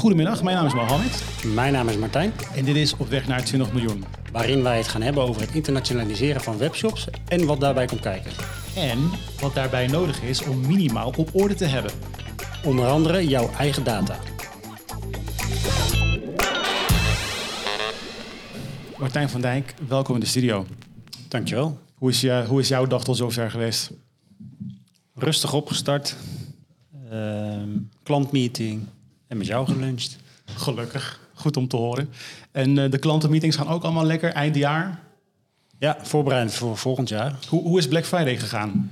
Goedemiddag, mijn naam is Mohammed Mijn naam is Martijn, en dit is Op weg naar 20 miljoen. waarin wij het gaan hebben over het internationaliseren van webshops en wat daarbij komt kijken. En wat daarbij nodig is om minimaal op orde te hebben. Onder andere jouw eigen data. Martijn van Dijk, welkom in de studio. Dankjewel. Hoe is, je, hoe is jouw dag tot zover geweest? Rustig opgestart, ehm, klantmeeting en met jou geluncht. Gelukkig, goed om te horen. En eh, de klantenmeetings gaan ook allemaal lekker, eind jaar. Ja, voorbereid voor volgend jaar. Hoe, hoe is Black Friday gegaan?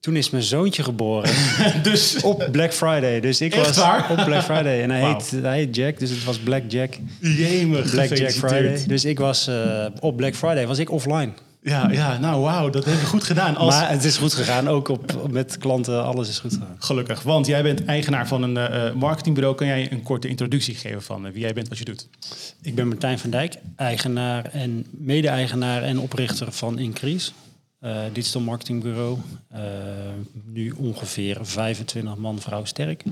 Toen is mijn zoontje geboren dus op Black Friday. Dus ik Echt was waar? op Black Friday. En hij, heet, hij heet Jack, dus het was Black Jack. jemig, Black Jack. Friday. Dus ik was eh, op Black Friday was ik offline. Ja, ja, nou wauw, dat heb je goed gedaan. Als... Maar het is goed gegaan, ook op, met klanten, alles is goed gegaan. Gelukkig, want jij bent eigenaar van een eh, eh, marketingbureau. Kan jij een korte introductie geven van eh, wie jij bent, wat je doet? Ik ben Martijn van Dijk, eigenaar en mede-eigenaar en oprichter van Increase. eh, digital marketingbureau. Nu ongeveer 25 man, vrouw sterk.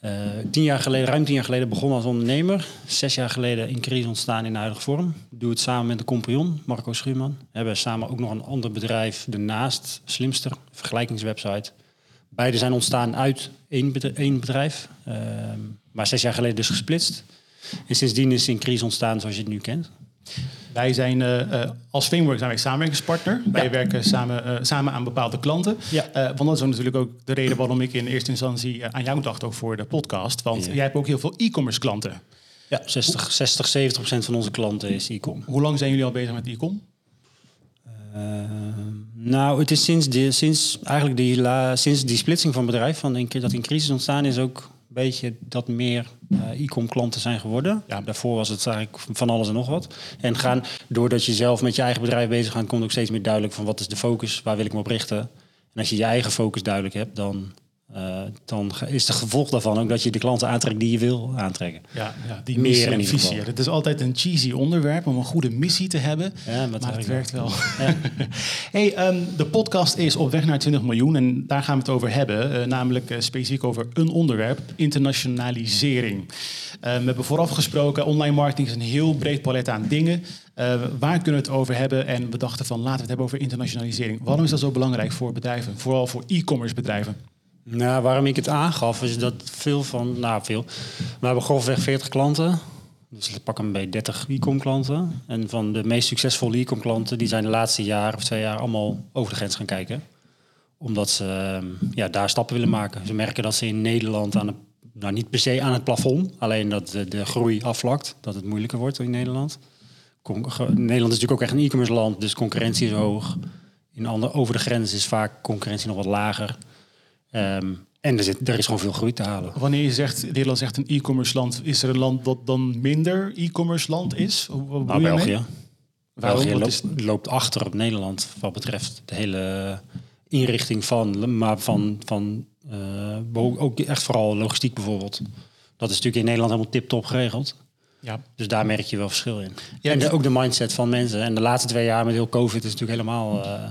Eh, tien jaar geleden, ruim tien jaar geleden begonnen als ondernemer. Zes jaar geleden Increase ontstaan in huidige vorm. Doe het samen met de compagnon, Marco Schuurman. We hebben samen ook nog een ander bedrijf ernaast, Slimster, vergelijkingswebsite. Beide zijn ontstaan uit één bedrijf. Één bedrijf eh, maar zes jaar geleden dus gesplitst. En sindsdien is Increase ontstaan zoals je het nu kent. Wij zijn eh, eh, als Framework zijn wij samenwerkingspartner. Wij werken samen, eh, samen aan bepaalde klanten. Ja. Want dat is ook natuurlijk ook de reden waarom ik in eerste instantie aan jou dacht ook voor de podcast. Want Ja. jij hebt ook heel veel e-commerce klanten. Ja, 60, 60 70 procent van onze klanten is e-com. Hoe lang zijn jullie al bezig met e-com? Eh, nou, het is sinds, die, sinds, eigenlijk die, la, sinds die splitsing van bedrijf, van in, dat in crisis ontstaan is ook een beetje dat meer eh, e-com klanten zijn geworden. Ja. Daarvoor was het eigenlijk van alles en nog wat. En gaan, doordat je zelf met je eigen bedrijf bezig gaat, komt ook steeds meer duidelijk van wat is de focus, waar wil ik me op richten. En als je je eigen focus duidelijk hebt, dan, eh, dan is de gevolg daarvan ook dat je de klanten aantrekt die je wil aantrekken. Ja, ja die Meer missie en visie. Het is altijd een cheesy onderwerp om een goede missie te hebben. Ja, maar het maar het werkt wel. hey, ehm, de podcast is op weg naar 20 miljoen en daar gaan we het over hebben. eh, namelijk eh, specifiek over een onderwerp, internationalisering. Eh, we hebben vooraf gesproken, online marketing is een heel breed palet aan dingen. Eh, waar kunnen we het over hebben? En we dachten van laten we het hebben over internationalisering. Waarom is dat zo belangrijk voor bedrijven? Vooral voor e-commerce bedrijven. Nou, waarom ik het aangaf, is dat veel van, nou veel, we hebben grofweg 40 klanten. Dus ik pak een bij 30 e-com klanten. En van de meest succesvolle e-com klanten, die zijn de laatste jaar of twee jaar allemaal over de grens gaan kijken. Omdat ze ehm, ja, daar stappen willen maken. Ze merken dat ze in Nederland aan het, nou niet per se aan het plafond, alleen dat de, groei afvlakt, dat het moeilijker wordt in Nederland. Nederland is natuurlijk ook echt een e-commerce land, dus concurrentie is hoog. In andere, over de grens is vaak concurrentie nog wat lager. Ehm, en er, zit, er is gewoon veel groei te halen. Wanneer je zegt, Nederland zegt een e-commerce land, is er een land dat dan minder e-commerce land is? Hoe- Wat Nou? België. Waarom? België loopt, is- loopt achter op Nederland wat betreft de hele inrichting van, maar van, van eh, ook echt vooral logistiek bijvoorbeeld. Dat is natuurlijk in Nederland helemaal tip-top geregeld. Ja, Dus daar merk je wel verschil in. Ja, en de- het- ook de mindset van mensen. En de laatste twee jaar met heel COVID is natuurlijk helemaal eh,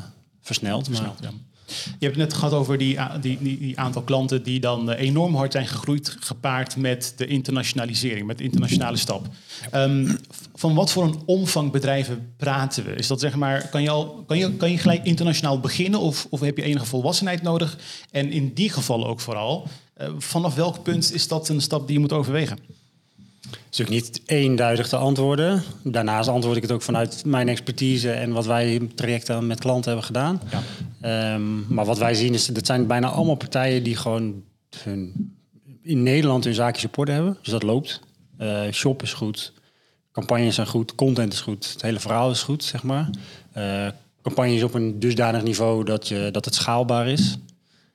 versneld. Maar, Versneld, ja. Je hebt het net gehad over die, die, die aantal klanten die dan eh, enorm hard zijn gegroeid, gepaard met de internationalisering, met de internationale stap. Ehm, van wat voor een omvang bedrijven praten we? Is dat zeg maar, kan je, al, kan je, kan je gelijk internationaal beginnen of, of heb je enige volwassenheid nodig? En in die gevallen ook vooral, eh, vanaf welk punt is dat een stap die je moet overwegen? Is ook niet eenduidig te antwoorden. Daarnaast antwoord ik het ook vanuit mijn expertise en wat wij in trajecten met klanten hebben gedaan. Ja. Ehm, maar wat wij zien is, dat zijn bijna allemaal partijen die gewoon hun, in Nederland hun zaakjes op orde hebben. Dus dat loopt. Eh, shop is goed, campagnes zijn goed, content is goed, het hele verhaal is goed, zeg maar. Eh campagnes op een dusdanig niveau dat, je, dat het schaalbaar is.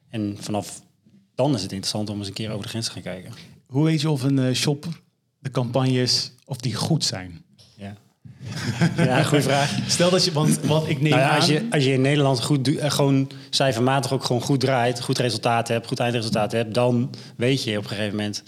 En vanaf dan is het interessant om eens een keer over de grens te gaan kijken. Hoe weet je of een eh, shop, de campagnes, of die goed zijn? Ja, ja goede vraag. Stel dat je, want wat ik neem Nou ja, aan... als, je, als je in Nederland goed, eh, gewoon cijfermatig ook gewoon goed draait, goed resultaat hebt, goed eindresultaat hebt, dan weet je op een gegeven moment,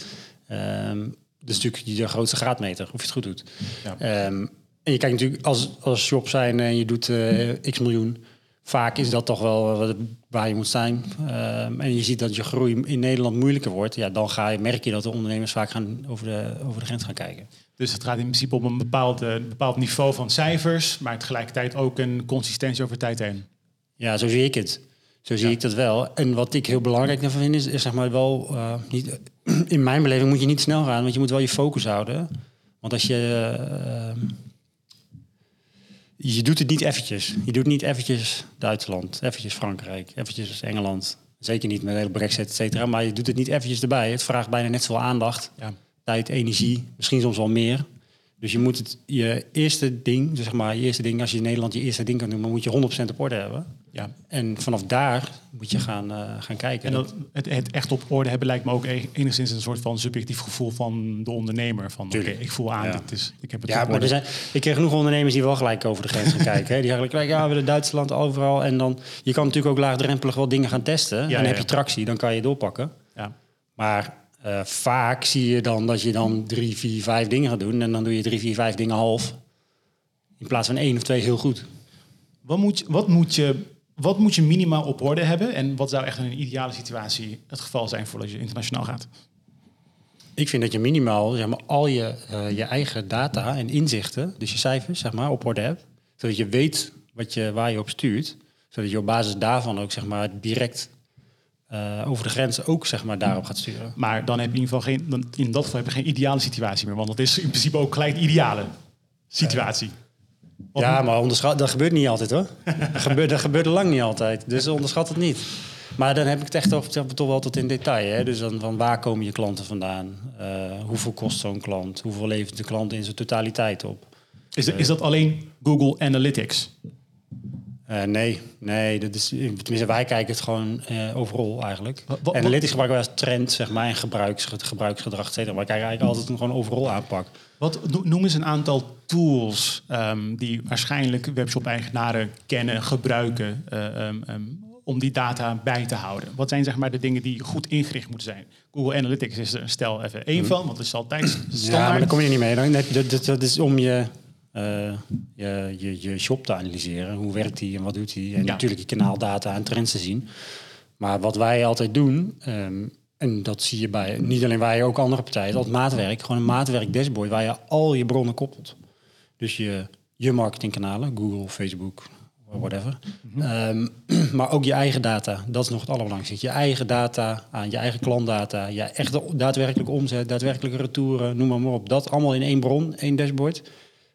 ehm dat is natuurlijk de grootste graadmeter of je het goed doet. Ja. Ehm, en je kijkt natuurlijk als, als shop zijn en je doet eh, x miljoen, vaak is dat toch wel waar je moet zijn. Ehm, en je ziet dat je groei in Nederland moeilijker wordt. Ja, dan ga je, merk je dat de ondernemers vaak gaan over, de, over de grens gaan kijken. Dus het gaat in principe om een bepaald, eh, bepaald niveau van cijfers, maar tegelijkertijd ook een consistentie over tijd heen. Ja, zo zie ik het. Zo zie Ja. ik dat wel. En wat ik heel belangrijk daarvan vind, is, is zeg maar wel... eh, niet, in mijn beleving moet je niet snel gaan, want je moet wel je focus houden. Want als je... eh, je doet het niet eventjes. Je doet niet eventjes Duitsland, eventjes Frankrijk, eventjes Engeland. Zeker niet met de hele brexit, et cetera. Maar je doet het niet eventjes erbij. Het vraagt bijna net zoveel aandacht, Ja. tijd, energie. Misschien soms wel meer. Dus je moet het, je eerste ding, dus zeg maar, je eerste ding, als je in Nederland je eerste ding kan doen, dan moet je 100% op orde hebben. Ja. En vanaf daar moet je gaan, eh, gaan kijken. En dat, het, het echt op orde hebben lijkt me ook e- enigszins een soort van subjectief gevoel van de ondernemer. Van oké, ik voel aan, Ja. dit is, ik heb het ja, op maar er zijn, ik kreeg genoeg ondernemers die wel gelijk over de grens gaan kijken. Hè. Die gaan gelijk, ja, we willen Duitsland overal. En dan, je kan natuurlijk ook laagdrempelig wel dingen gaan testen. en dan ja, heb je tractie, dan kan je doorpakken. Ja. Maar eh, vaak zie je dan dat je dan drie, vier, vijf dingen gaat doen. En dan doe je drie, vier, vijf dingen half. In plaats van één of twee heel goed. Wat, moet, je- wat, moet je, wat moet je minimaal op orde hebben? En wat zou echt een ideale situatie het geval zijn voordat je internationaal gaat? Ik vind dat je minimaal zeg maar, al je, eh, je eigen data en inzichten, dus je cijfers, zeg maar, op orde hebt. Zodat je weet wat je, waar je op stuurt. Zodat je op basis daarvan ook zeg maar, direct eh, over de grens ook zeg maar, daarop gaat sturen. Maar dan heb je in ieder geval geen, dan, in dat geval heb je geen ideale situatie meer. Want dat is in principe ook gelijk de ideale situatie. Ja, maar onderschat, dat gebeurt niet altijd hoor. dat, gebeurt, dat gebeurt lang niet altijd. Dus onderschat het niet. Maar dan heb ik het echt over, zeg maar, toch wel tot in detail. Hè? Dus dan van waar komen je klanten vandaan? Eh, hoeveel kost zo'n klant? Hoeveel levert de klant in zijn totaliteit op? is, is dat alleen Google Analytics? Eh, nee, nee, dat is, tenminste wij kijken het gewoon eh, overal eigenlijk. Wat- wat- Analytics gebruiken wij als trend, zeg maar, en gebruiks, gebruiksgedrag, et cetera. Maar wij kijken eigenlijk altijd een gewoon overal aanpak. Wat, no- noem eens een aantal tools ehm, die waarschijnlijk webshop-eigenaren kennen, gebruiken eh, ehm, ehm, om die data bij te houden. Wat zijn zeg maar de dingen die goed ingericht moeten zijn? Google Analytics is er stel even één van, want het is altijd standaard. Mhm. Ja, maar daar kom je niet mee. Dan, dat, dat, dat- dat is om je, eh, je, je, je shop te analyseren. Hoe werkt die en wat doet die? En Ja. natuurlijk je kanaaldata en trends te zien. Maar wat wij altijd doen, ehm, en dat zie je bij niet alleen wij, ook andere partijen, dat maatwerk. Gewoon een maatwerk dashboard waar je al je bronnen koppelt. Dus je, je marketingkanalen, Google, Facebook, whatever. Ehm, maar ook je eigen data, dat is nog het allerbelangrijkste. Je eigen data aan je eigen klantdata, je echte daadwerkelijke omzet, daadwerkelijke retouren, noem maar, maar op. Dat allemaal in één bron, één dashboard.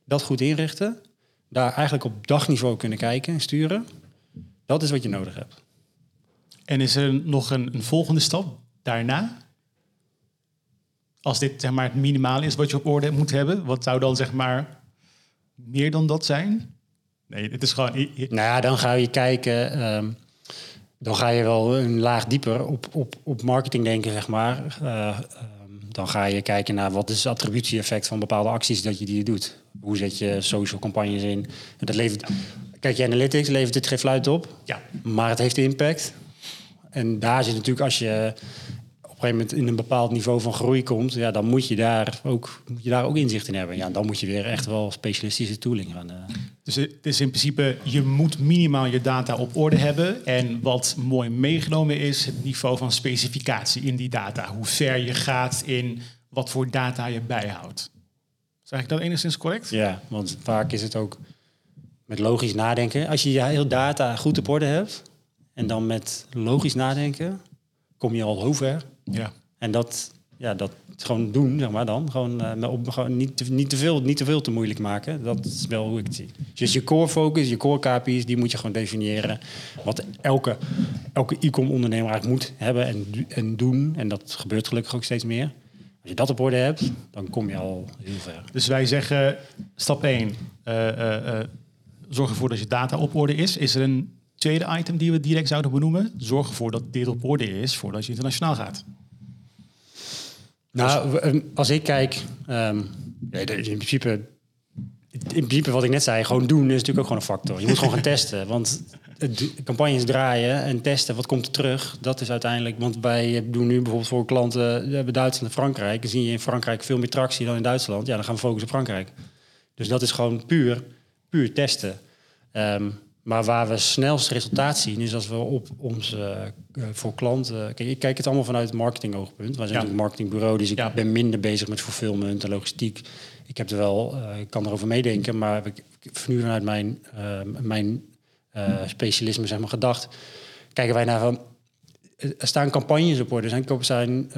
Dat goed inrichten. Daar eigenlijk op dagniveau kunnen kijken en sturen. Dat is wat je nodig hebt. En is er nog een, een volgende stap daarna? Als dit zeg maar, het minimale is wat je op orde moet hebben, wat zou dan zeg maar meer dan dat zijn? Nee, het is gewoon... Nou ja, dan ga je kijken. ehm, dan ga je wel een laag dieper op, op, op marketing denken, zeg maar. Eh, ehm, dan ga je kijken naar wat is het attributie-effect van bepaalde acties dat je die doet. Hoe zet je social campagnes in? Dat levert, kijk, je analytics levert dit geen fluit op, Ja, maar het heeft impact. En daar zit natuurlijk, als je op een gegeven moment in een bepaald niveau van groei komt, ja, dan moet je daar ook, moet je daar ook inzicht in hebben. Ja, dan moet je weer echt wel specialistische tooling gaan. eh, dus het is in principe, je moet minimaal je data op orde hebben. En wat mooi meegenomen is, het niveau van specificatie in die data. Hoe ver je gaat in wat voor data je bijhoudt. Zeg ik dat enigszins correct? Ja, want vaak is het ook met logisch nadenken. Als je je heel data goed op orde hebt en dan met logisch nadenken, kom je al heel ver. Ja. En dat, ja, dat gewoon doen, zeg maar dan. Gewoon, met op, gewoon niet, te, niet, te veel, niet te veel te moeilijk maken. Dat is wel hoe ik het zie. Dus je core focus, je core KPI's, die moet je gewoon definiëren. Wat elke, elke e-com ondernemer eigenlijk moet hebben en, en doen. En dat gebeurt gelukkig ook steeds meer. Als je dat op orde hebt, dan kom je al heel ver. Dus wij zeggen, stap 1, zorg ervoor dat je data op orde is. Is er een tweede item die we direct zouden benoemen? Zorg ervoor dat dit op orde is voordat je internationaal gaat. Nou, als ik kijk, ja, de- in principe, in principe wat ik net zei, gewoon doen is natuurlijk ook gewoon een factor. Je moet gewoon gaan testen, want campagnes draaien en testen, wat komt er terug? Dat is uiteindelijk, want wij doen nu bijvoorbeeld voor klanten, we hebben Duitsland en Frankrijk. Dan zie je in Frankrijk veel meer tractie dan in Duitsland. Ja, dan gaan we focussen op Frankrijk. Dus dat is gewoon puur, puur testen. Ehm, Maar waar we snelst resultaat zien, is als we op onze uh, voor klanten. Kijk, ik kijk het allemaal vanuit het marketingoogpunt. Wij zijn Ja. een marketingbureau, dus ik Ja. ben minder bezig met fulfillment en logistiek. Ik heb er wel, eh, ik kan erover meedenken, maar ik nu vanuit mijn, eh, mijn eh, specialisme zeg maar, gedacht. Kijken wij naar van. Er staan campagnes op orde. Er zijn,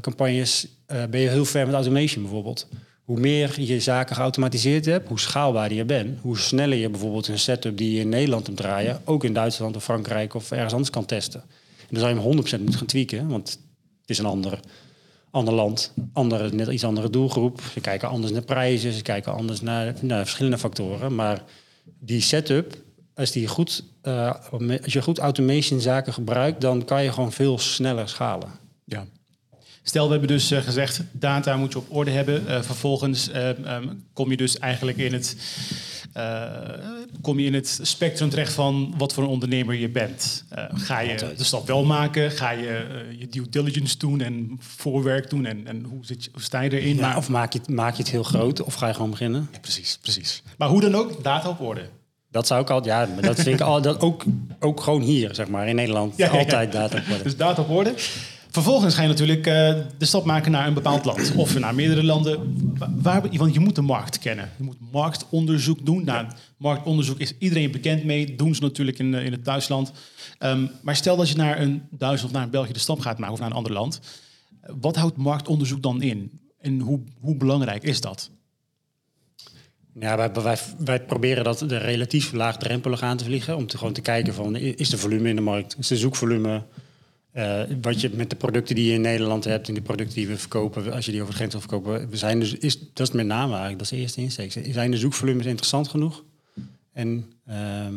campagnes. ben je heel ver met automation bijvoorbeeld. Hoe meer je zaken geautomatiseerd hebt, hoe schaalbaarder je bent. Hoe sneller je bijvoorbeeld een setup die je in Nederland moet draaien, ook in Duitsland of Frankrijk of ergens anders kan testen. En dan zou je hem 100% moeten gaan tweaken, want het is een ander, ander land, andere, net iets andere doelgroep. Ze kijken anders naar prijzen, ze kijken anders naar, naar verschillende factoren. Maar die setup, als, die goed, eh, als je goed automation zaken gebruikt, dan kan je gewoon veel sneller schalen. Ja. Stel, we hebben dus eh, gezegd, data moet je op orde hebben. Eh, vervolgens eh, ehm, kom je dus eigenlijk in het, kom je in het spectrum terecht van wat voor een ondernemer je bent. Eh, ga je Altijd. de stap wel maken? Ga je eh, je due diligence doen en voorwerk doen? En, en hoe, zit je, hoe sta je erin? Ja, maar, of maak je, het, maak je het heel groot, of ga je gewoon beginnen? Ja, precies, precies. Maar hoe dan ook, data op orde. Dat zou ik al, ja, maar dat vind ik al, dat ook, ook gewoon hier, zeg maar, in Nederland, Ja, altijd data op orde. Dus data op orde. Vervolgens ga je natuurlijk eh, de stap maken naar een bepaald land. Of naar meerdere landen. Wa- Waar, want je moet de markt kennen. Je moet marktonderzoek doen. Nou, marktonderzoek is iedereen bekend mee. Doen ze natuurlijk in, eh, in het thuisland. Ehm, maar stel dat je naar een Duitsland of naar een België de stap gaat maken. Of naar een ander land. Wat houdt marktonderzoek dan in? En hoe, hoe belangrijk is dat? Ja, wij, wij, wij proberen dat de relatief laagdrempelig aan te vliegen. Om te, gewoon te kijken van, is de volume in de markt? Is de zoekvolume? Eh, wat je met de producten die je in Nederland hebt... en de producten die we verkopen, als je die over de grens wil verkopen... We zijn dus, is, dat is met name eigenlijk, dat is de eerste insteek. Zijn de zoekvolumes interessant genoeg? En ehm,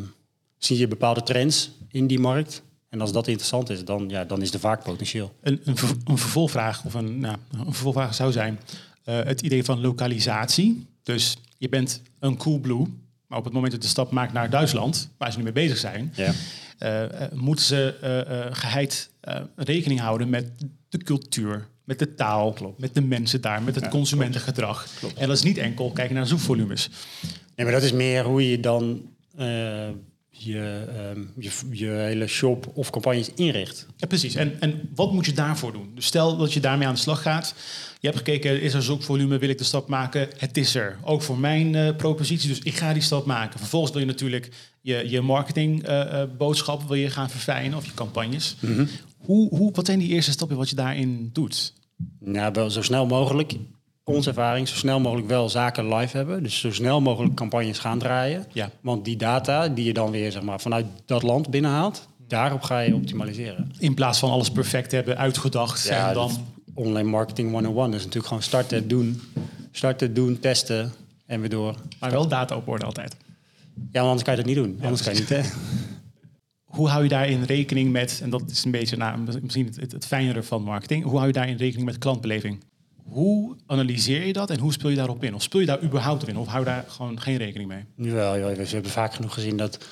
zie je bepaalde trends in die markt? En als dat interessant is, dan, ja, dan is er vaak potentieel. Een, een, ver- een vervolgvraag of een, nou, een vervolgvraag zou zijn eh, het idee van lokalisatie. Dus je bent een Coolblue, maar op het moment dat je de stap maakt naar Duitsland, waar ze nu mee bezig zijn, Ja. Eh, eh, moeten ze eh, eh, geheid eh, rekening houden met de cultuur, met de taal, met de mensen daar, met het consumentengedrag. En dat is niet enkel kijken naar zoekvolumes. Nee, maar dat is meer hoe je dan je, ehm, je, je hele shop of campagnes inricht. Ja, precies. En, en wat moet je daarvoor doen? Dus stel dat je daarmee aan de slag gaat. Je hebt gekeken, is er zoekvolume, wil ik de stap maken? Het is er. Ook voor mijn eh, propositie, dus ik ga die stap maken. Vervolgens wil je natuurlijk je, je marketingboodschap wil je gaan verfijnen of je campagnes. hoe, hoe, wat zijn die eerste stappen wat je daarin doet? Nou, wel zo snel mogelijk, onze ervaring, zo snel mogelijk wel zaken live hebben. Dus zo snel mogelijk campagnes gaan draaien. Ja. Want die data die je dan weer zeg maar, vanuit dat land binnenhaalt, daarop ga je optimaliseren. In plaats van alles perfect hebben, uitgedacht en dan... online marketing 101 is natuurlijk gewoon starten, doen, starten, doen, testen en weer door. Maar wel data op orde altijd. Ja, want anders kan je dat niet doen. anders kan je niet. Hè? Hoe hou je daarin rekening met, en dat is een beetje nou, misschien het, het, het fijnere van marketing, hoe hou je daarin rekening met klantbeleving? Hoe analyseer je dat en hoe speel je daarop in? Of speel je daar überhaupt in? Of hou je daar gewoon geen rekening mee? Jawel, joh, we hebben vaak genoeg gezien dat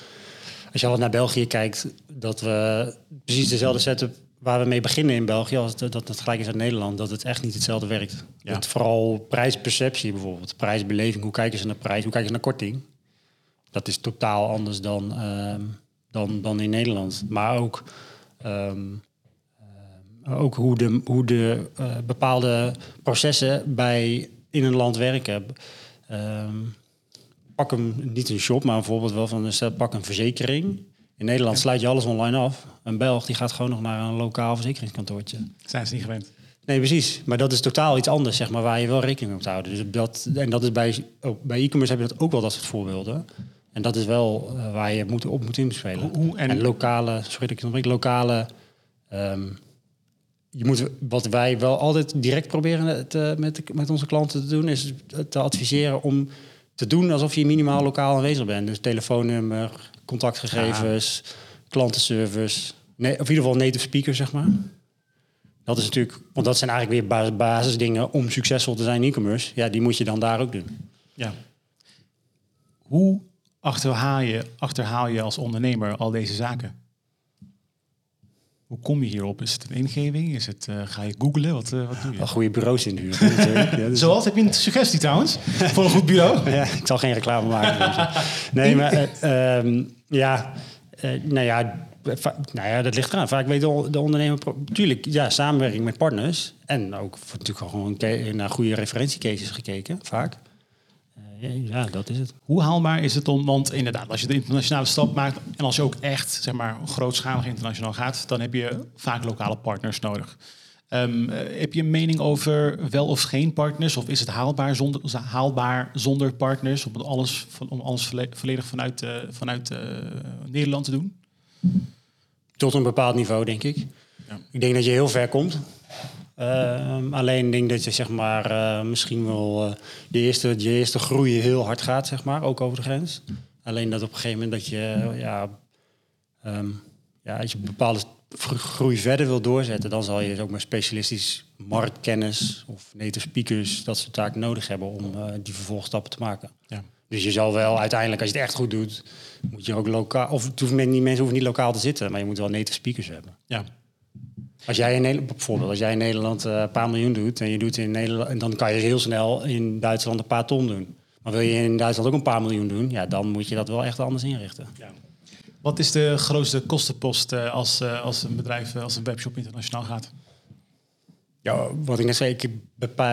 als je al naar België kijkt, dat we precies dezelfde setup waar we mee beginnen in België, als dat, dat het gelijk is uit Nederland, dat het echt niet hetzelfde werkt. Ja. Dat vooral prijsperceptie bijvoorbeeld, prijsbeleving, hoe kijken ze naar prijs, hoe kijken ze naar korting, dat is totaal anders dan, ehm, dan, dan in Nederland. Maar ook, ehm, ook hoe de, hoe de eh, bepaalde processen bij, in een land werken. Ehm, pak hem niet een shop, maar bijvoorbeeld wel van stel, pak een verzekering. In Nederland sluit je alles online af. Een Belg die gaat gewoon nog naar een lokaal verzekeringskantoortje. Zijn ze niet gewend? Nee, precies. Maar dat is totaal iets anders, zeg maar, waar je wel rekening mee moet houden. Dus dat, en dat is bij, ook bij e-commerce heb je dat ook wel dat soort voorbeelden. En dat is wel eh, waar je moet, op moet inspelen. Hoe- hoe- en- en, lokale, sorry dat ik onderbreek, lokale... ehm, je moet, wat wij wel altijd direct proberen te, met, met onze klanten te doen, is te adviseren om te doen alsof je minimaal lokaal aanwezig bent. Dus telefoonnummer, contactgegevens, klantenservice, nee, of in ieder geval native speaker, zeg maar. Dat is natuurlijk, want dat zijn eigenlijk weer bas- basisdingen om succesvol te zijn in e-commerce. Ja, die moet je dan daar ook doen. Ja. Hoe achterhaal je, achterhaal je als ondernemer al deze zaken? Hoe kom je hierop? Is het een ingeving? Is het, uh, ga je googlen? Wat, uh, wat doe je? Wel goede bureaus inhuren. ja, dus... Zoals? Heb je een suggestie trouwens? voor een goed bureau? ja, ik zal geen reclame maken. nee, maar uh, um, ja, nou ja, nou ja, dat ligt eraan. Vaak weet de, de ondernemer... Natuurlijk, ja, samenwerking met partners. En ook natuurlijk gewoon naar goede referentiecases gekeken, vaak. Ja, dat is het. Hoe haalbaar is het om... Want inderdaad, als je de internationale stap maakt... en als je ook echt, zeg maar, grootschalig internationaal gaat... dan heb je vaak lokale partners nodig. Um, heb je een mening over wel of geen partners? Of is het haalbaar zonder, haalbaar zonder partners? Om alles, om alles volledig vanuit, uh, vanuit uh, Nederland te doen? Tot een bepaald niveau, denk ik. Ja. Ik denk dat je heel ver komt. Uh, alleen denk dat je zeg maar uh, misschien wel uh, je, eerste, je eerste groei heel hard gaat, zeg maar, ook over de grens. Alleen dat op een gegeven moment dat je, ja, um, ja, als je bepaalde groei verder wil doorzetten, dan zal je ook maar specialistisch marktkennis of native speakers, dat soort taken nodig hebben om die vervolgstappen te maken. Ja. Dus je zal wel uiteindelijk, als je het echt goed doet, moet je ook lokaal. Of het hoeft, die mensen hoeven niet lokaal te zitten, maar je moet wel native speakers hebben. Ja. Als jij in Nederland, bijvoorbeeld, als jij in Nederland uh, een paar miljoen doet en je doet in Nederland, dan kan je heel snel in Duitsland een paar ton doen. Maar wil je in Duitsland ook een paar miljoen doen, ja, dan moet je dat wel echt anders inrichten. Ja. Wat is de grootste kostenpost uh, als, uh, als een bedrijf, als een webshop internationaal gaat? Ja, wat ik net zei, ik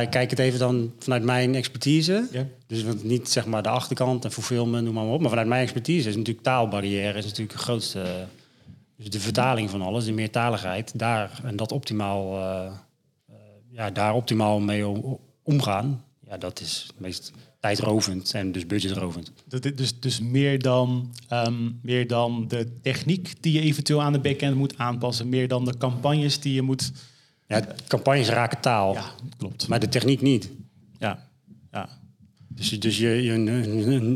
kijk het even dan vanuit mijn expertise. Ja. Dus niet zeg maar de achterkant en fulfillment, noem maar op. Maar vanuit mijn expertise is natuurlijk taalbarrière is natuurlijk de grootste. Dus de vertaling van alles, de meertaligheid, daar en dat optimaal, uh, ja, daar optimaal mee omgaan. Ja, dat is het meest tijdrovend en dus budgetrovend. Dus, dus meer, dan, um, meer dan de techniek die je eventueel aan de backend moet aanpassen, meer dan de campagnes die je moet ja, campagnes raken taal. Ja, klopt. Maar de techniek niet. Ja, ja. Dus, dus je, je een,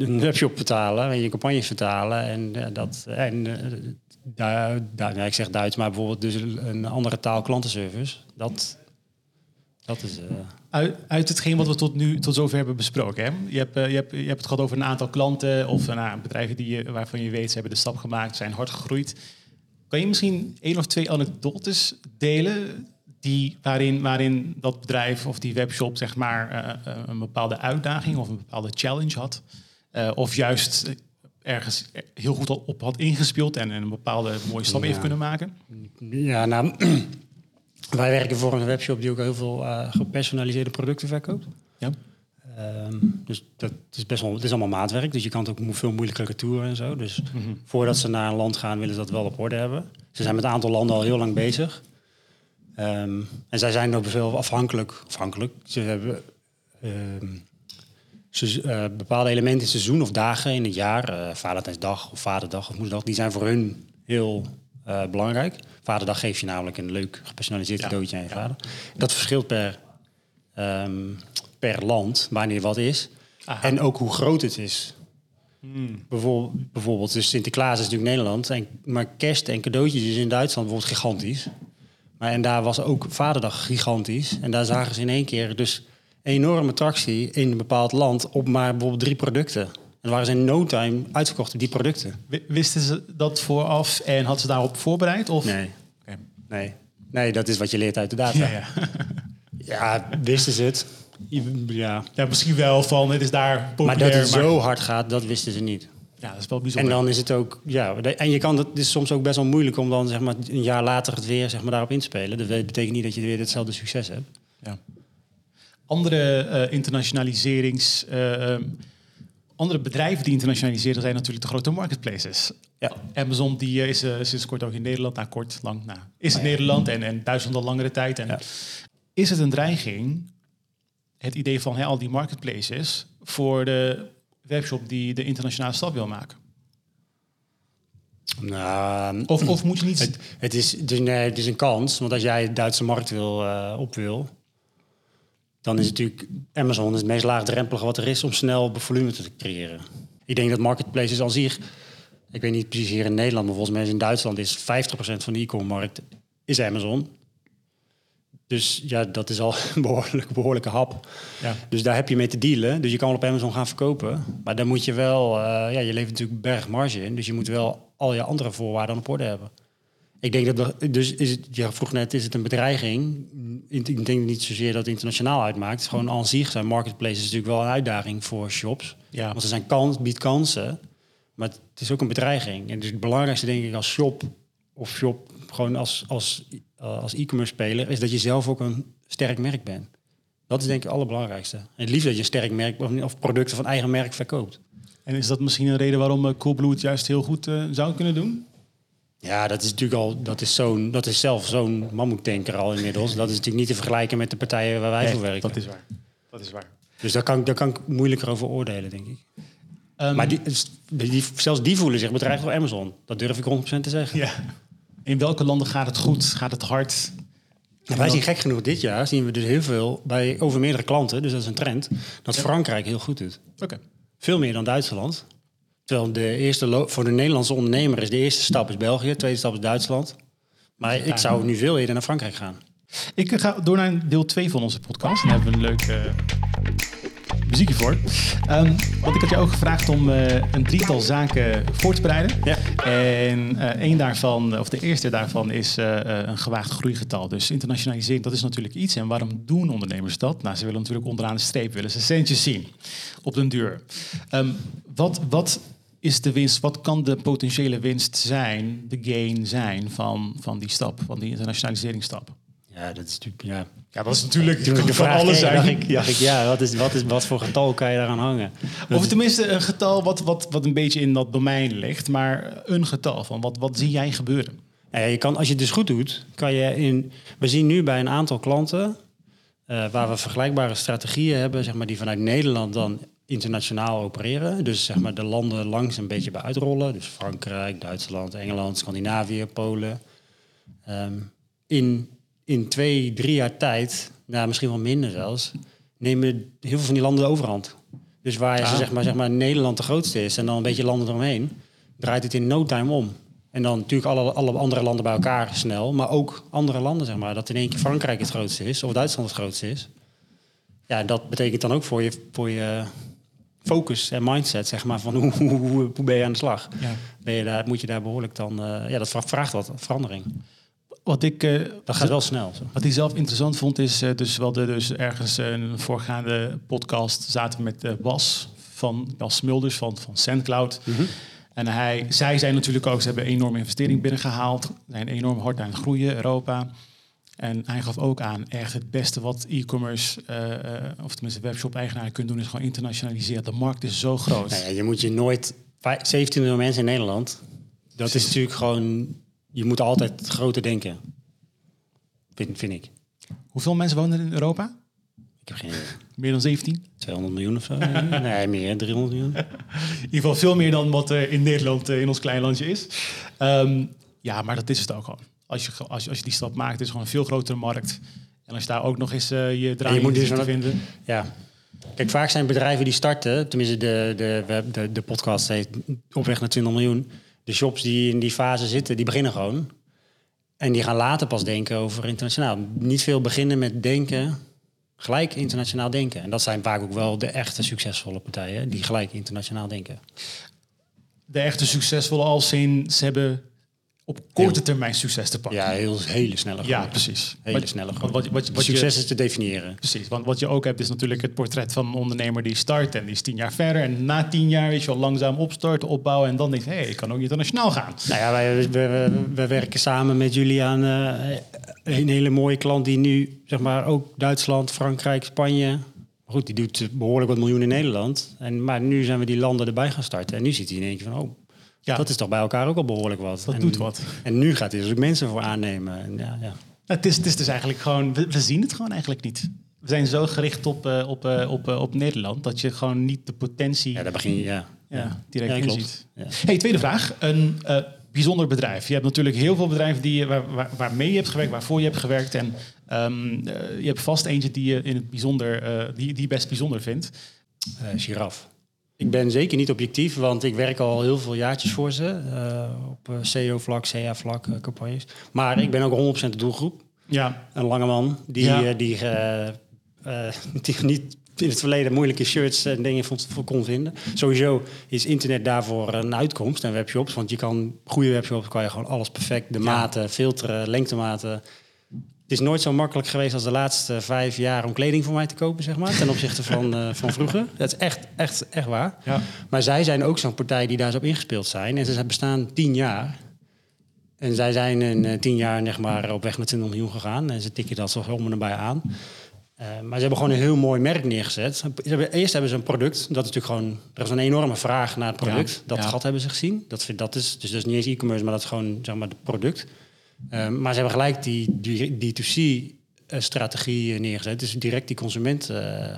een webshop vertalen en je campagnes vertalen. En uh, dat. En, uh, daar, daar, ik zeg Duits, maar bijvoorbeeld dus een andere taal klantenservice. Dat, dat is. Uh... Uit, uit hetgeen wat we tot nu tot zover hebben besproken. Hè? Je, hebt, je, hebt, je hebt het gehad over een aantal klanten of nou, bedrijven die je, waarvan je weet ze hebben de stap gemaakt, zijn hard gegroeid. Kan je misschien één of twee anekdotes delen die, waarin, waarin dat bedrijf of die webshop zeg maar, uh, een bepaalde uitdaging of een bepaalde challenge had. Uh, of juist ergens heel goed op had ingespeeld en een bepaalde mooie stap ja. heeft kunnen maken? Ja, nou, wij werken voor een webshop die ook heel veel uh, gepersonaliseerde producten verkoopt. Ja. Um, dus dat is best wel, het is allemaal maatwerk, dus je kan het ook veel moeilijker retouren en zo. Dus mm -hmm. voordat ze naar een land gaan, willen ze dat wel op orde hebben. Ze zijn met een aantal landen al heel lang bezig. Um, en zij zijn ook veel afhankelijk. afhankelijk. Ze hebben um, ze, uh, bepaalde elementen in seizoen of dagen in het jaar, uh, Valentijnsdag of Vaderdag of Moederdag, die zijn voor hun heel uh, belangrijk. Vaderdag geef je namelijk een leuk gepersonaliseerd ja. cadeautje aan je vader. Dat verschilt per, um, per land, wanneer wat is. Aha. En ook hoe groot het is. Hmm. Bijvoorbeeld, bijvoorbeeld, dus Sinterklaas is natuurlijk Nederland, en, maar kerst en cadeautjes is in Duitsland bijvoorbeeld gigantisch. Maar en daar was ook Vaderdag gigantisch. En daar zagen ze in één keer dus enorme attractie in een bepaald land op maar bijvoorbeeld drie producten. En waren ze in no time uitverkocht op die producten. Wisten ze dat vooraf en hadden ze daarop voorbereid? Of? Nee. Okay. nee. Nee, dat is wat je leert uit de data. Ja, ja. ja wisten ze het? Ja. ja, misschien wel van het is daar populair. Maar dat het zo hard gaat, dat wisten ze niet. Ja, dat is wel bijzonder. En dan is het ook, ja, en je kan het is soms ook best wel moeilijk om dan zeg maar een jaar later het weer zeg maar daarop in te spelen. Dat betekent niet dat je weer hetzelfde succes hebt. Ja. Andere uh, internationaliserings, uh, andere bedrijven die internationaliseren zijn natuurlijk de grote marketplaces. Ja. Amazon die uh, is sinds kort ook in Nederland, nou kort, lang, nou, is in Nederland en, en Duitsland al langere tijd. En ja. Is het een dreiging, het idee van hè, al die marketplaces, voor de webshop die de internationale stap wil maken? Nou, of, of moet je niet... Het, het is, dus nee, het is een kans, want als jij de Duitse markt wil, uh, op wil... dan is natuurlijk Amazon het meest laagdrempelige wat er is... om snel volume te creëren. Ik denk dat marketplaces al zich... Ik weet niet precies hier in Nederland, maar volgens mij in Duitsland... is 50% van de e-commerce is Amazon. Dus ja, dat is al een behoorlijk, behoorlijke hap. Ja. Dus daar heb je mee te dealen. Dus je kan op Amazon gaan verkopen. Maar dan moet je wel, uh, ja, je levert natuurlijk bergmarge in. Dus je moet wel al je andere voorwaarden op orde hebben. Ik denk dat we, dus is het, je vroeg net, is het een bedreiging? Ik denk niet zozeer dat het internationaal uitmaakt. Het is gewoon aan zich zijn marketplaces natuurlijk wel een uitdaging voor shops. Ja. Want ze zijn kans, biedt kansen, maar het is ook een bedreiging. En dus het belangrijkste denk ik als shop of shop gewoon als, als, uh, als e-commerce speler is dat je zelf ook een sterk merk bent. Dat is denk ik het allerbelangrijkste. En het liefst dat je een sterk merk of producten van eigen merk verkoopt. En is dat misschien een reden waarom uh, Coolblue het juist heel goed uh, zou kunnen doen? Ja, dat is natuurlijk al, dat is, zo'n, dat is zelf zo'n mammoetanker al inmiddels. Dat is natuurlijk niet te vergelijken met de partijen waar wij nee, voor werken. Dat is waar. Dat is waar. Dus daar kan, daar kan ik moeilijker over oordelen, denk ik. Um, maar die, die, zelfs die voelen zich bedreigd door Amazon. Dat durf ik 100% te zeggen. Ja. In welke landen gaat het goed? Gaat het hard? Ja, wij zien gek genoeg dit jaar zien we dus heel veel bij over meerdere klanten, dus dat is een trend, dat ja. Frankrijk heel goed doet. Okay. Veel meer dan Duitsland. Terwijl de eerste voor de Nederlandse ondernemer is de eerste stap is België, de tweede stap is Duitsland. Maar ik zou nu veel eerder naar Frankrijk gaan. Ik ga door naar deel 2 van onze podcast. Dan hebben we een leuk uh, muziekje voor. Um, want ik had je ook gevraagd om uh, een drietal zaken voor te bereiden. Ja. En uh, één daarvan, of de eerste daarvan, is een gewaagd groeigetal. Dus internationalisering, dat is natuurlijk iets. En waarom doen ondernemers dat? Nou, ze willen natuurlijk onderaan de streep willen ze centjes zien op den duur. Um, wat, wat is de winst, wat kan de potentiële winst zijn, de gain zijn van, van die stap, van die internationaliseringsstap? Ja, dat is natuurlijk. Ja, ja dat is natuurlijk toen ik de van vraag alles zijn. dacht ik, dacht ik, ja, wat, is, wat, is, wat voor getal kan je daaraan hangen? Dat Of tenminste een getal wat, wat, wat een beetje in dat domein ligt, maar een getal van wat, wat zie jij gebeuren? Ja, je kan, als je het dus goed doet, kan je in. We zien nu bij een aantal klanten. eh, waar we vergelijkbare strategieën hebben, zeg maar, die vanuit Nederland dan internationaal opereren. Dus zeg maar de landen langs een beetje bij uitrollen. Dus Frankrijk, Duitsland, Engeland, Scandinavië, Polen. Ehm, in, in twee, drie jaar tijd, nou, misschien wel minder zelfs, nemen heel veel van die landen de overhand. Dus waar Ah. ze, zeg, maar, zeg maar, Nederland de grootste is en dan een beetje landen eromheen, draait het in no time om. En dan natuurlijk alle, alle andere landen bij elkaar snel, maar ook andere landen, zeg maar. Dat in één keer Frankrijk het grootste is of Duitsland het grootste is. Ja, dat betekent dan ook voor je, voor je focus en mindset, zeg maar, van hoe, hoe, hoe, hoe ben je aan de slag? Ja. Ben je daar, moet je daar behoorlijk dan... eh, ja, dat vra- vraagt wat verandering. Wat ik, eh, Dat gaat wel snel. Zo. Wat hij zelf interessant vond is, eh, dus wel de, dus ergens een voorgaande podcast zaten we met Bas van Bas Smulders van, van SandCloud. En hij, zij zijn natuurlijk ook, ze hebben een enorme investering binnengehaald, zijn enorm hard aan het groeien, Europa. En hij gaf ook aan, echt het beste wat e-commerce, eh, eh, of tenminste webshop-eigenaren kunnen doen, is gewoon internationaliseren. De markt is zo groot. Nou ja, je moet je nooit... vij- 17 miljoen mensen in Nederland, dat is natuurlijk gewoon... Je moet altijd groter denken. Vind, vind ik. Hoeveel mensen wonen er in Europa? Ik heb geen idee. Meer dan 17? 200 miljoen of zo? nee, meer. 300 miljoen. In ieder geval veel meer dan wat er in Nederland eh, in ons klein landje is. Ehm, ja, maar dat is het ook gewoon. Als je, als je, als je die stap maakt, is het gewoon een veel grotere markt. En als je daar ook nog eens eh, je draai moet dus te vinden. Ja. Kijk, vaak zijn bedrijven die starten, tenminste de, de, de, de podcast heet op weg naar 20 miljoen. De shops die in die fase zitten, die beginnen gewoon. En die gaan later pas denken over internationaal. Niet veel beginnen met denken, gelijk internationaal denken. En dat zijn vaak ook wel de echte succesvolle partijen, die gelijk internationaal denken. De echte succesvolle als in, ze hebben op korte termijn succes te pakken. Ja, heel, hele snelle groei. Ja, precies. Hele Wat- snelle wat, groei. wat, wat, wat Succes je, is te definiëren. precies, want wat je ook hebt is natuurlijk het portret van een ondernemer die start en die is tien jaar verder. En na tien jaar weet je wel langzaam opstarten, opbouwen en dan denk je, hé, hey, ik kan ook internationaal gaan. Nou ja, wij, we, we, we werken samen met Julian, eh een hele mooie klant die nu, zeg maar, ook Duitsland, Frankrijk, Spanje. Goed, die doet behoorlijk wat miljoen in Nederland. En, maar nu zijn we die landen erbij gaan starten. En nu ziet hij in één keer van, oh, Ja. dat is toch bij elkaar ook al behoorlijk wat. Dat en, doet wat. En nu gaat hij dus ook mensen voor aannemen. En ja, ja. Nou, het, is, het is dus eigenlijk gewoon, we, we zien het gewoon eigenlijk niet. We zijn zo gericht op, eh, op, eh, op, eh, op Nederland dat je gewoon niet de potentie ja daar begin je, ja. ja, direct Ja, klopt. inziet. Ja. Hey, tweede vraag. Een bijzonder bedrijf. Je hebt natuurlijk heel veel bedrijven die, je- waar, waar, waarmee je hebt gewerkt, waarvoor je hebt gewerkt. En ehm, eh, je hebt vast eentje die je in het bijzonder, die, die best bijzonder vindt. giraf. Ik ben zeker niet objectief, want ik werk al heel veel jaartjes voor ze. eh, op eh, CEO-vlak, CA-vlak, eh, campagnes. Maar ik ben ook 100% de doelgroep. Ja, Een lange man die, Ja. die, die niet in het verleden moeilijke shirts en dingen vond, kon vinden. Sowieso is internet daarvoor een uitkomst en webshops. Want je kan, goede webshops kan je gewoon alles perfect, de maten, filteren, lengtematen. Is nooit zo makkelijk geweest als de laatste vijf jaar om kleding voor mij te kopen, zeg maar. Ten opzichte van, uh, van vroeger. Dat is echt, echt, echt waar. Ja. Maar zij zijn ook zo'n partij die daar zo op ingespeeld zijn. En ze bestaan tien jaar. En zij zijn in uh, tien jaar zeg maar, op weg naar 20 miljoen gegaan. En ze tikken dat zo om en nabij aan. Uh, maar ze hebben gewoon een heel mooi merk neergezet. Ze hebben, eerst hebben ze een product. Dat is natuurlijk gewoon. Er is een enorme vraag naar het product. Ja, dat ja. gat hebben ze gezien. Dat, vind- dat is, dus dat is niet eens e-commerce, maar dat is gewoon zeg maar, het product. Uh, maar ze hebben gelijk die, die D2C-strategie neergezet. Dus direct die consument uh,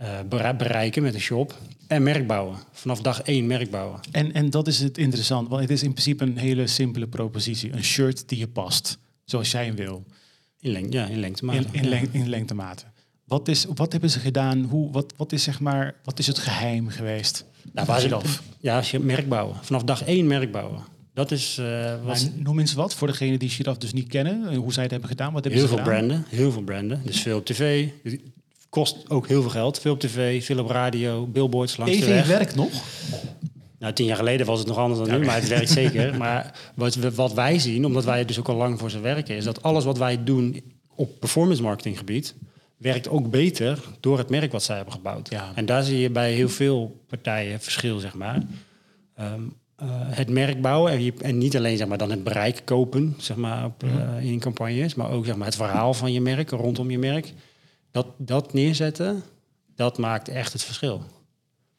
uh, bereiken met een shop. En merk bouwen. Vanaf dag één merk bouwen. En, en dat is het interessant, want het is in principe een hele simpele propositie. Een shirt die je past, zoals jij hem wil. In, lengte, ja, in lengtemaat. In, in, leng, in lengtematen. Wat, is, wat hebben ze gedaan? Hoe, wat, wat, is, zeg maar, wat is het geheim geweest? Nou, waar ze, ja, als je merk bouwen. Vanaf dag één merk bouwen. Dat is... Uh, was... Noem eens wat, voor degenen die Giraf dus niet kennen. Hoe zij het hebben gedaan. Wat hebben heel ze veel gedaan? branden. Heel veel branden. Dus veel op tv. Kost ook heel veel geld. Veel op tv, veel op radio, billboards langs TV de weg. werkt nog? Nou, tien jaar geleden was het nog anders dan nu, maar het werkt zeker. Maar wat, we, wat wij zien, omdat wij dus ook al lang voor ze werken, is dat alles wat wij doen op performance marketing gebied werkt ook beter door het merk wat zij hebben gebouwd. Ja. En daar zie je bij heel veel partijen verschil, zeg maar. Um, uh, het merk bouwen en, je, en, niet alleen zeg maar, dan het bereik kopen zeg maar, op, uh, in campagnes, maar ook zeg maar, het verhaal van je merk, rondom je merk. Dat, dat neerzetten, dat maakt echt het verschil.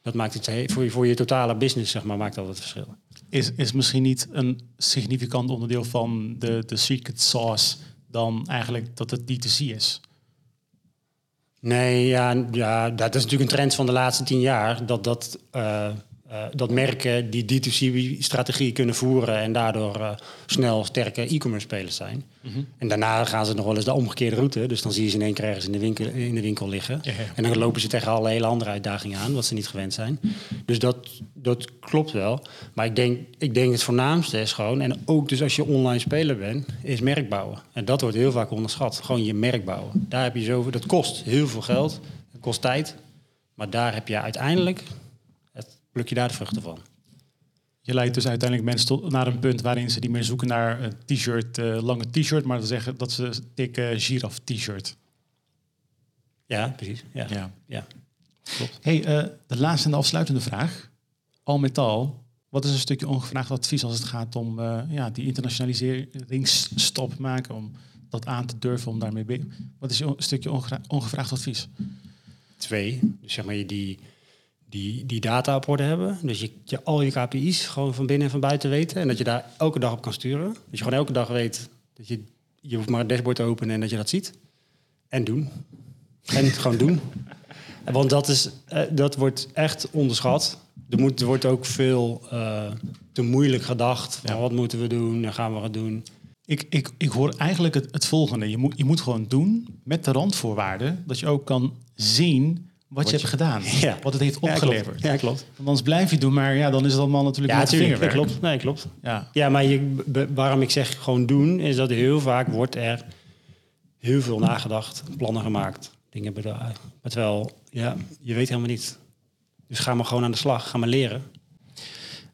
Dat maakt het voor je, voor je totale business, zeg maar, maakt dat het verschil. Is, is misschien niet een significant onderdeel van de, de secret sauce dan eigenlijk dat het D2C is? Nee, ja, ja, dat is natuurlijk een trend van de laatste tien jaar. Dat, dat, uh, uh, dat merken die D2C-strategie kunnen voeren en daardoor uh, snel sterke e-commerce spelers zijn. Mm -hmm. En daarna gaan ze nog wel eens de omgekeerde route. Dus dan zie je ze in één keer ergens in de winkel, in de winkel liggen. En dan lopen ze tegen alle hele andere uitdagingen aan, wat ze niet gewend zijn. Dus dat, dat klopt wel. Maar ik denk, ik denk het voornaamste is gewoon, en ook dus als je online speler bent, is merk bouwen. En dat wordt heel vaak onderschat. Gewoon je merk bouwen. Daar heb je zoveel, dat kost heel veel geld, dat kost tijd. Maar daar heb je uiteindelijk pluk je daar de vruchten van. Je leidt dus uiteindelijk mensen tot, naar een punt waarin ze niet meer zoeken naar een t-shirt, uh, lange t-shirt, maar dan zeggen dat ze dikke giraf t-shirt. Ja, precies. Ja, ja. ja. klopt. Hey, uh, de laatste en de afsluitende vraag. Al met al, wat is een stukje ongevraagd advies als het gaat om uh, ja, die internationaliseringsstap maken, om dat aan te durven, om daarmee... Wat is een stukje ongevraagd advies? Twee. Dus zeg maar die die, die data op orde hebben. Dus je, je al je KPI's gewoon van binnen en van buiten weten. En dat je daar elke dag op kan sturen. Dus je gewoon elke dag weet dat je... Je hoeft maar een dashboard te openen en dat je dat ziet. En doen. En gewoon doen. Want dat, is, uh, dat wordt echt onderschat. Er, moet, er wordt ook veel uh, te moeilijk gedacht. Van, ja. Wat moeten we doen? En gaan we het doen? Ik, ik, ik hoor eigenlijk het, het volgende. Je moet, je moet gewoon doen met de randvoorwaarden. Dat je ook kan zien wat, wat je, je hebt gedaan, ja. wat het heeft opgeleverd. Ja, klopt. Ja, klopt. Want anders blijf je doen, maar ja, dan is het allemaal natuurlijk ja, met tuurlijk, vingerwerk. Ja, klopt. Nee, klopt. Ja, ja maar je, waarom ik zeg gewoon doen, is dat heel vaak wordt er heel veel nagedacht, plannen gemaakt, dingen bedacht. Maar terwijl, ja, je weet helemaal niet. Dus ga maar gewoon aan de slag, ga maar leren.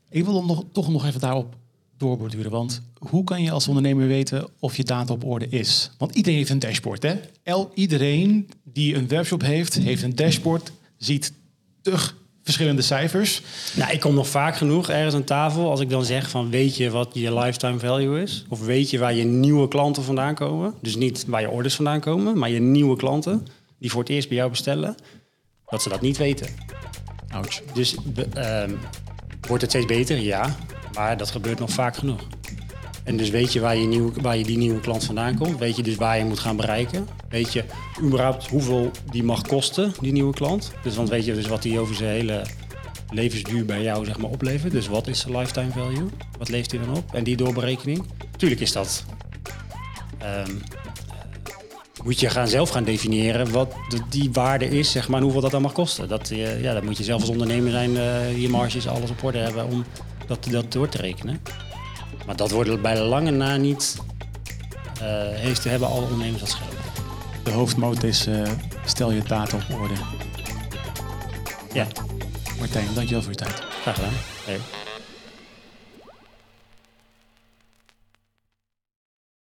Ik wil nog, toch nog even daarop doorborduren, want hoe kan je als ondernemer weten of je data op orde is? Want iedereen heeft een dashboard, hè? El, iedereen die een webshop heeft, heeft een dashboard, ziet tug verschillende cijfers. Nou, ik kom nog vaak genoeg ergens aan tafel als ik dan zeg van weet je wat je lifetime value is? Of weet je waar je nieuwe klanten vandaan komen? Dus niet waar je orders vandaan komen, maar je nieuwe klanten die voor het eerst bij jou bestellen, dat ze dat niet weten. Ouch. Dus uh, wordt het steeds beter? Ja, maar dat gebeurt nog vaak genoeg. En dus weet je waar je, nieuw, waar je die nieuwe klant vandaan komt. Weet je dus waar je moet gaan bereiken. Weet je überhaupt hoeveel die mag kosten, die nieuwe klant. Dus want weet je dus wat die over zijn hele levensduur bij jou zeg maar, oplevert. Dus wat is de lifetime value? Wat leeft hij dan op? En die doorberekening. Tuurlijk is dat... Um, moet je gaan zelf gaan definiëren wat de, die waarde is, zeg maar, en hoeveel dat dan mag kosten. Dat, uh, ja, dat moet je zelf als ondernemer zijn, uh, je marges, alles op orde hebben om dat, dat door te rekenen. Maar dat wordt bij lange na niet. Uh, heeft, hebben alle ondernemers dat scherp. De hoofdmoot is: eh, stel je taart op orde. Ja. Martijn, dankjewel voor je tijd. Graag gedaan. Hey.